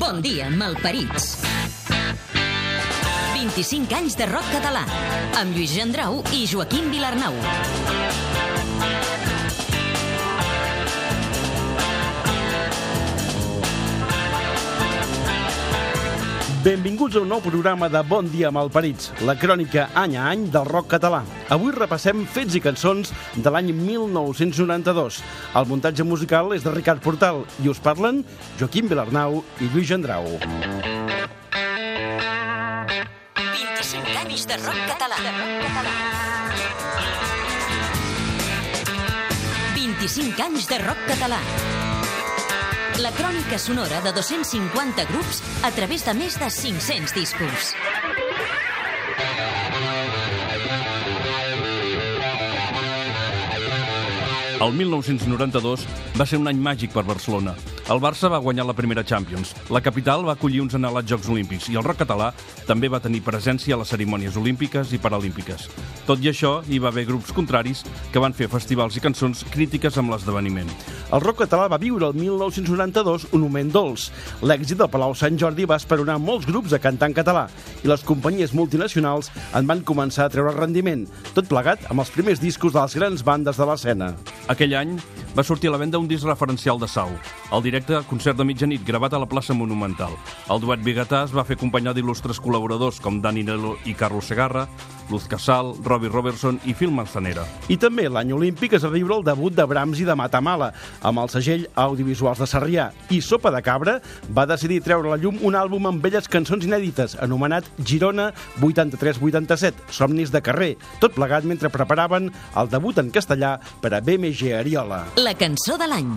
Bon dia, malparits. 25 anys de rock català, amb Lluís Gendrau i Joaquim Vilarnau. Benvinguts a un nou programa de Bon dia Malparits, la crònica any a any del rock català. Avui repassem fets i cançons de l'any 1992. El muntatge musical és de Ricard Portal i us parlen Joaquim Vilarnau i Lluís Gendrau. 25 anys de rock català. 25 anys de rock català. La crònica sonora de 250 grups a través de més de 500 discos. El 1992 va ser un any màgic per Barcelona. El Barça va guanyar la primera Champions, la capital va acollir uns anhelats Jocs Olímpics i el rock català també va tenir presència a les cerimònies olímpiques i paralímpiques. Tot i això, hi va haver grups contraris que van fer festivals i cançons crítiques amb l'esdeveniment. El rock català va viure el 1992 un moment dolç. L'èxit del Palau Sant Jordi va esperonar molts grups a cantar en català i les companyies multinacionals en van començar a treure rendiment, tot plegat amb els primers discos de les grans bandes de l'escena. Aquell any va sortir a la venda un disc referencial de Sau, el directe Concert de mitjanit, gravat a la plaça Monumental. El duet Bigatà es va fer acompanyar d'il·lustres col·laboradors com Dani Nelo i Carlos Segarra, Luz Casal, Robbie Robertson i Phil Manzanera. I també l'any olímpic es va viure el debut de Brahms i de Matamala, amb el segell Audiovisuals de Sarrià. I Sopa de Cabra va decidir treure a la llum un àlbum amb belles cançons inèdites, anomenat Girona 83-87, Somnis de carrer, tot plegat mentre preparaven el debut en castellà per a BMG Ariola. La cançó de l'any.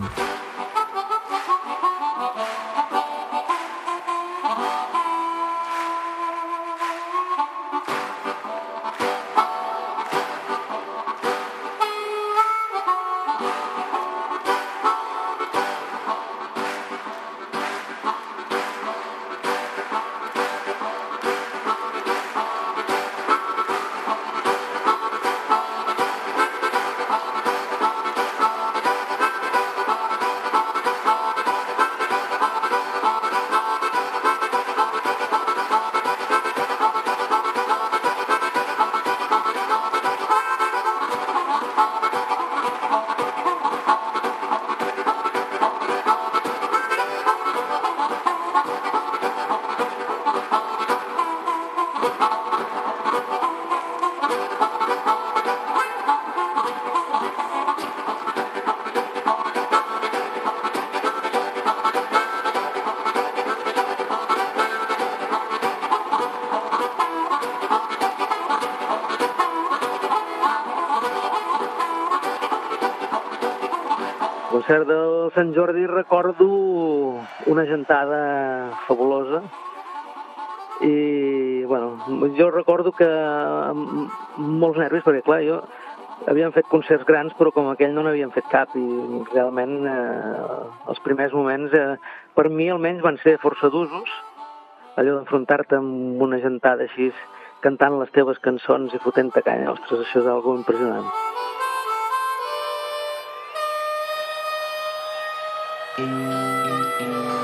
Sant Jordi recordo una gentada fabulosa i bueno, jo recordo que amb molts nervis perquè clar, jo havíem fet concerts grans però com aquell no n'havíem fet cap i realment eh, els primers moments eh, per mi almenys van ser força d'usos allò d'enfrontar-te amb una gentada així cantant les teves cançons i fotent-te canya, ostres, això és algo impressionant. És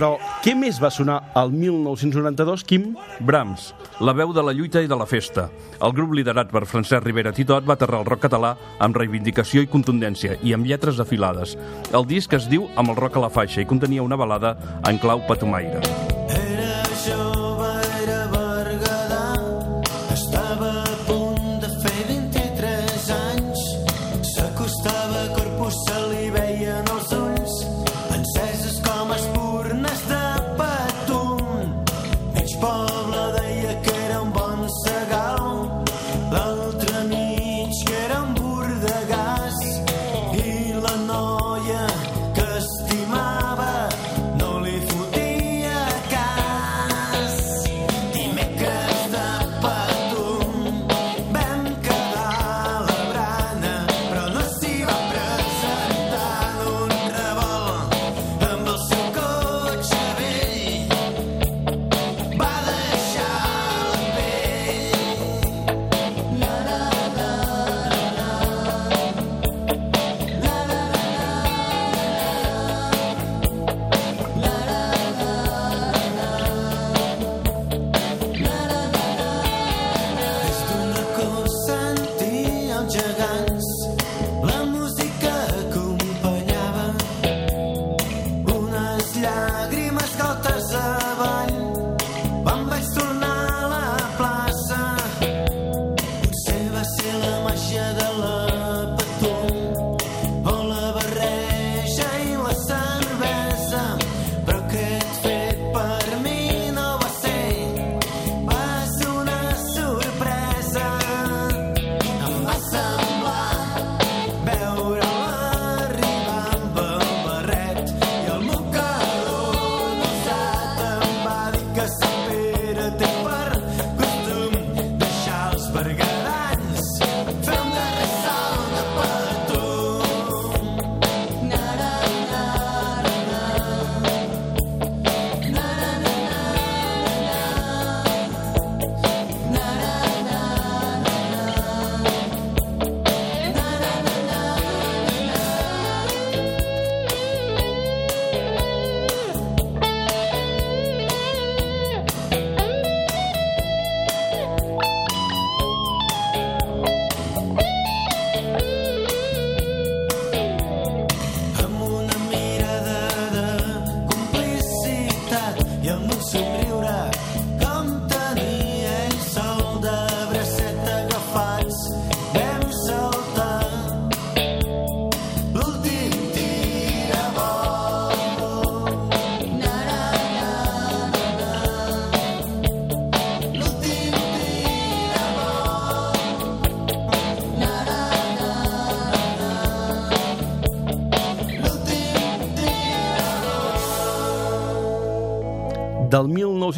Però què més va sonar al 1992, Quim? Brahms, la veu de la lluita i de la festa. El grup liderat per Francesc Rivera Titot va aterrar el rock català amb reivindicació i contundència i amb lletres afilades. El disc es diu Amb el rock a la faixa i contenia una balada en clau patumaire.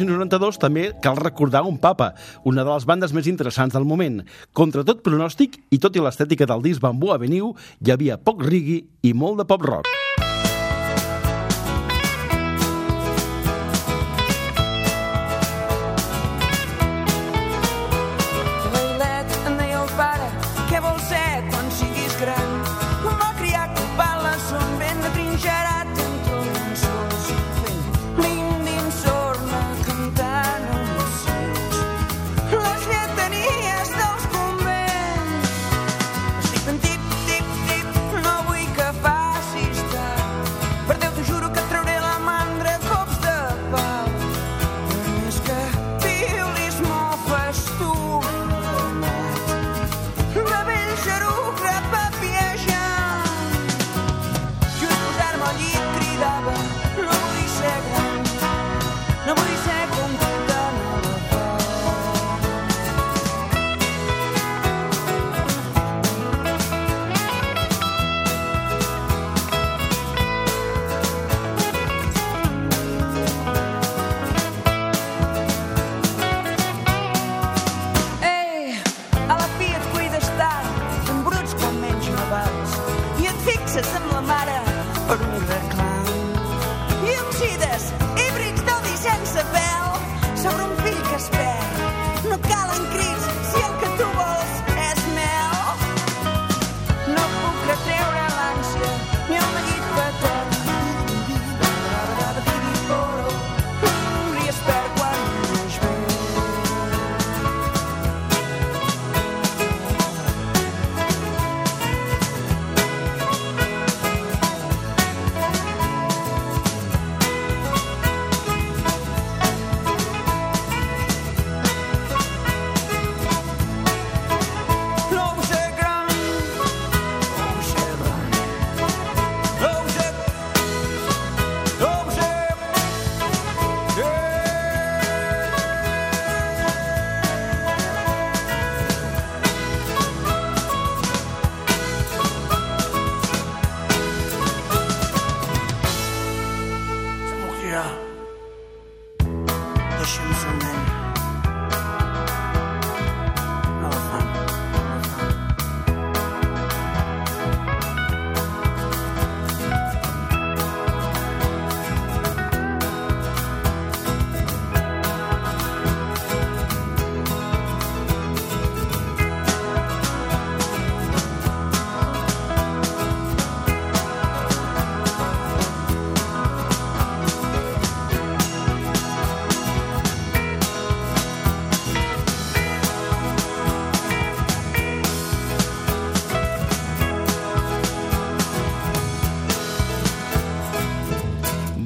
1992 també cal recordar un papa, una de les bandes més interessants del moment. Contra tot pronòstic i tot i l'estètica del disc Bambú Avenue, hi havia poc rigui i molt de pop rock.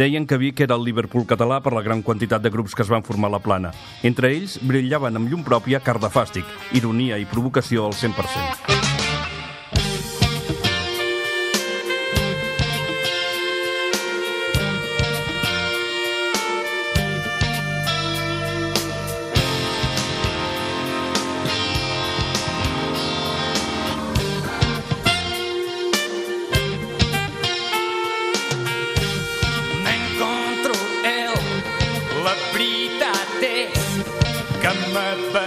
Deien que Vic era el Liverpool català per la gran quantitat de grups que es van formar a la plana. Entre ells, brillaven amb llum pròpia Cardafàstic, ironia i provocació al 100%. Que me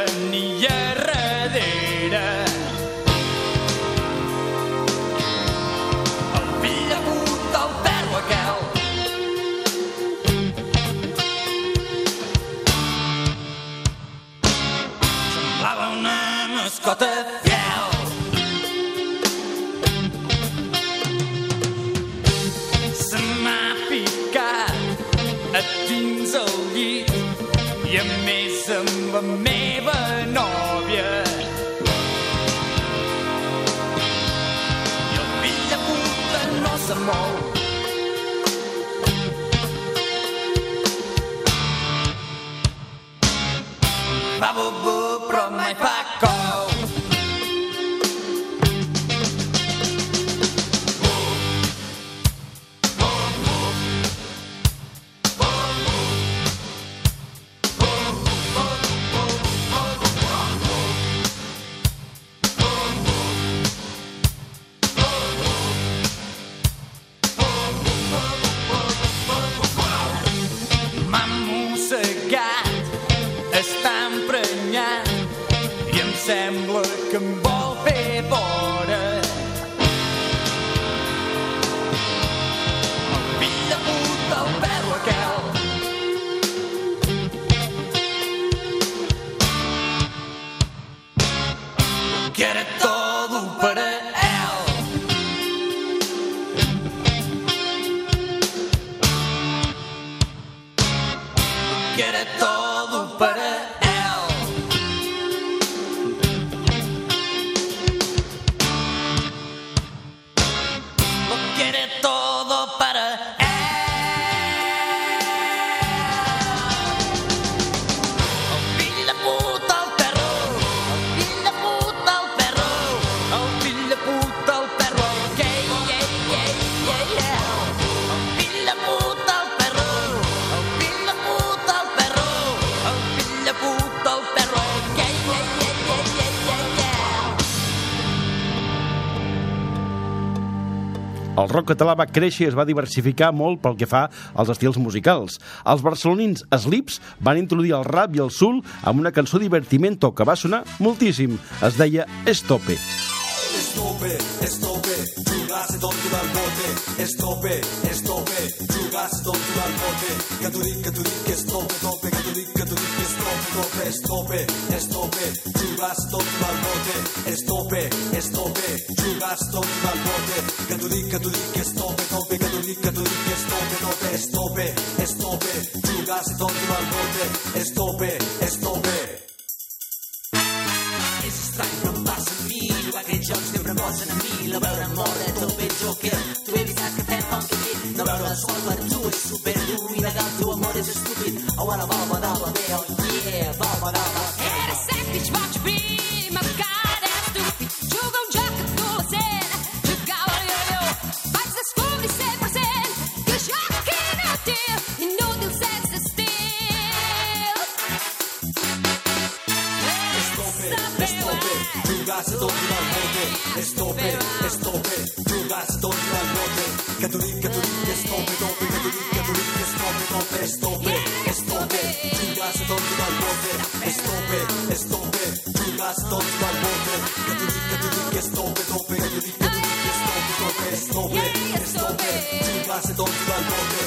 rock català va créixer i es va diversificar molt pel que fa als estils musicals. Els barcelonins Slips van introduir el rap i el soul amb una cançó divertimento que va sonar moltíssim. Es deia Estope. Estope, estope, jugasse tonto dal bote. Estope, estope, dal bote. Que tu dic, que tu dic, que estope, tope, que tu que tu dic, que estope, tope. Estope, estope, jugasse tonto dal bote. Estope, estope, dal bote. Que tu dic, que tu dic, que estope, tope, que tu que tu dic, que estope, tope. Estope, estope, jugasse tonto dal bote. Estope, estope. És estrany, però em passa a mi aquests jocs sempre em posen a mi La veure mort de tot ben joker Tu he avisat que fem funky beat No veure el sol per tu super dur I el teu amor és estúpid Oh, ara va, va, Estope, estope, jugasse tonto dal bote Que tu que tu que estope, tope Que tu que tu que estope, tope Estope, estope, jugasse tonto dal bote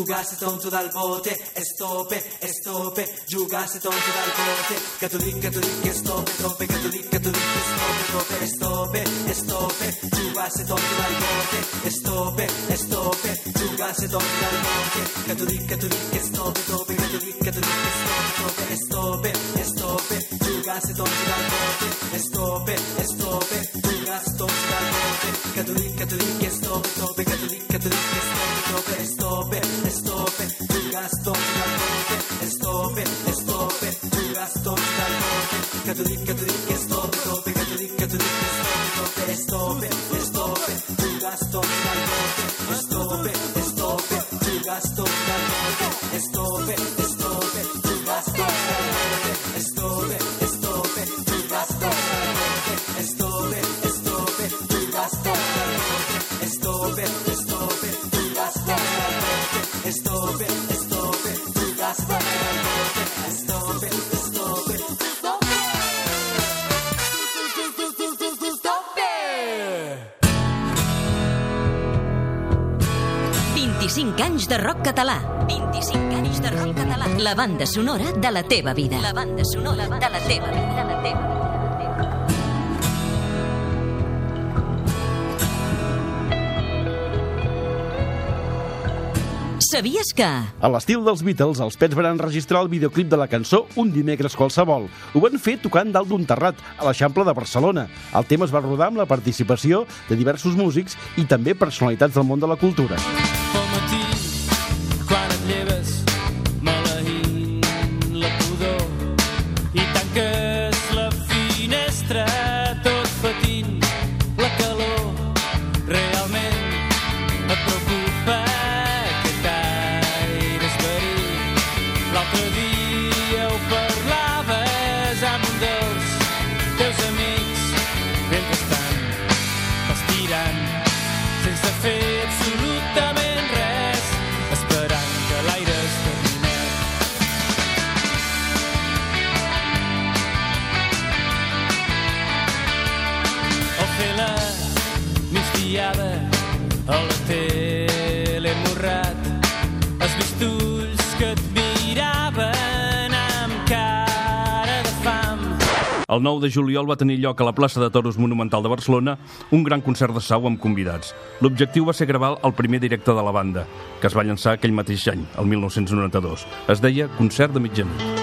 estope, jugasse tonto dal bote Estope, estope, jugasse tonto dal bote. Catolic, catolic, estope, trope Catolic, catolic, estope, trope Estope, estope, jugasse tonto dal bote Estope, estope, jugasse tonto dal bote. Catolic, catolic, estope, trope Catolic, catolic, estope, trope Estope, estope, jugasse tonto dal bote Estope, estope, jugasse tonto dal bote. Catolic, catolic, estope, trope Catolic, catolic, estope, trope still 25 anys de rock català. 25 anys de rock català. La banda sonora de la teva vida. La banda sonora de la teva vida. De la teva vida. Sabies que... A l'estil dels Beatles, els Pets van enregistrar el videoclip de la cançó Un dimecres qualsevol. Ho van fer tocant dalt d'un terrat, a l'Eixample de Barcelona. El tema es va rodar amb la participació de diversos músics i també personalitats del món de la cultura. Pel El 9 de juliol va tenir lloc a la plaça de Toros Monumental de Barcelona un gran concert de sau amb convidats. L'objectiu va ser gravar el primer directe de la banda, que es va llançar aquell mateix any, el 1992. Es deia Concert de mitjanit.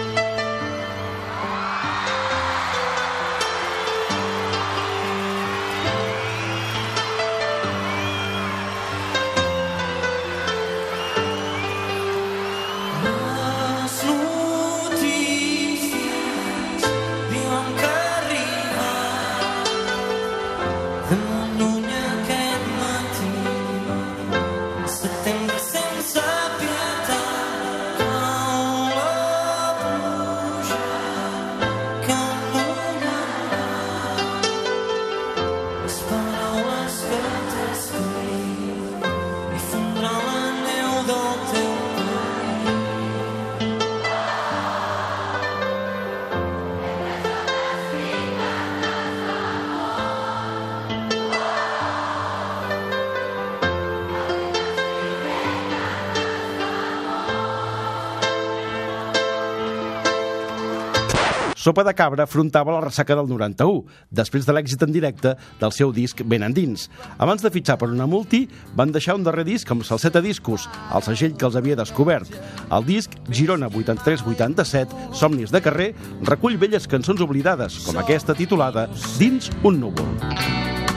Sopa de Cabra afrontava la ressaca del 91, després de l'èxit en directe del seu disc Ben Endins. Abans de fitxar per una multi, van deixar un darrer disc amb Salseta Discos, el segell que els havia descobert. El disc Girona 83-87, Somnis de carrer, recull velles cançons oblidades, com aquesta titulada Dins un núvol.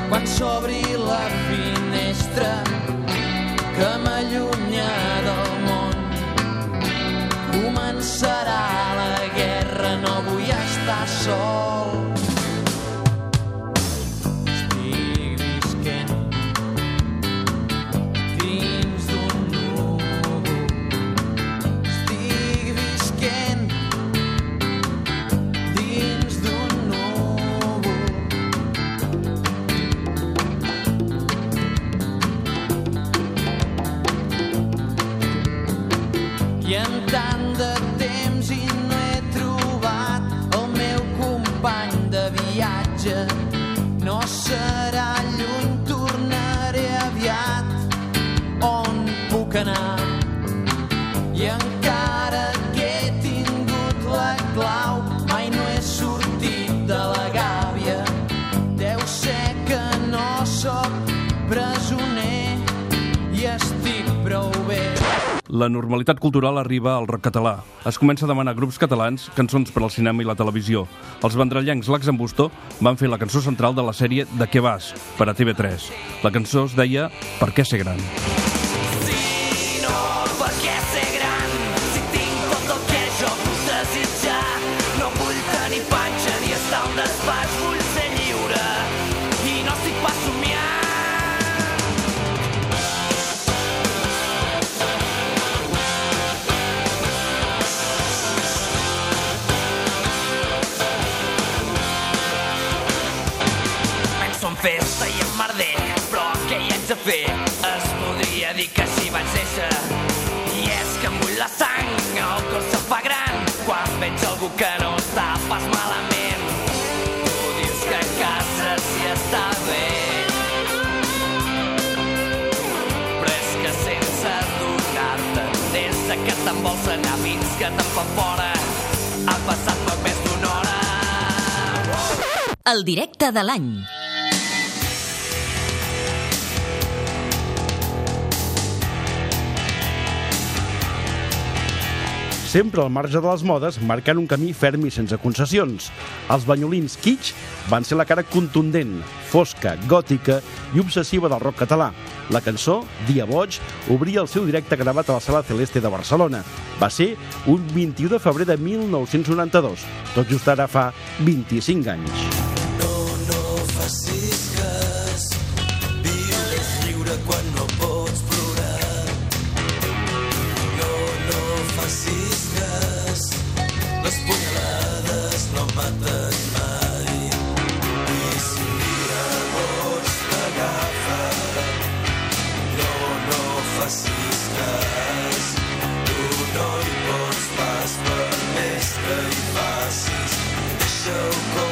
quan s'obri la finestra que m'allunya del món començarà la saw. Cultural arriba al rock català. Es comença a demanar grups catalans cançons per al cinema i la televisió. Els vendrellencs Lax en Bustó van fer la cançó central de la sèrie De què vas? per a TV3. La cançó es deia Per què ser gran? Si néixer. I és que em bull la sang, el cor se'm fa gran, quan veig algú que no està pas malament. Tu dius que a casa s'hi està bé. Però és que sense adonar-te, des de que te'n vols anar fins que te'n fan fora, ha passat poc més d'una hora. El directe de l'any. Sempre al marge de les modes, marcant un camí ferm i sense concessions. Els banyolins kitsch van ser la cara contundent, fosca, gòtica i obsessiva del rock català. La cançó, Dia Boig, obria el seu directe gravat a la Sala Celeste de Barcelona. Va ser un 21 de febrer de 1992, tot just ara fa 25 anys. Deixa-ho córrer.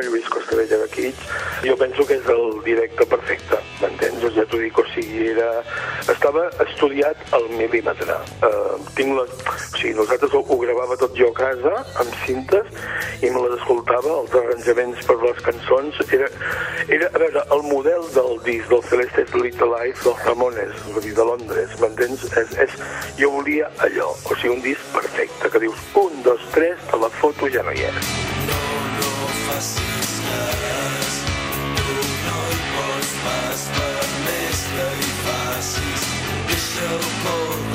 El Lluís Costadella de Kids. Jo penso que és el directe perfecte, m'entens? Ja t'ho dic, o sigui, era... estava estudiat al mil·límetre. Uh, tinc la... O sigui, nosaltres ho, ho gravava tot jo a casa, amb cintes, i me les escoltava, els arranjaments per les cançons. Era, era a veure, el model del disc del Celeste's Little Life dels Ramones, vull dir, de Londres, m'entens? És, és, jo volia allò, o sigui, un disc perfecte, que dius, un, dos, tres, te la foto ja no hi és. Cas. Tu no hi pots pas per més que hi facis. Deixa-ho.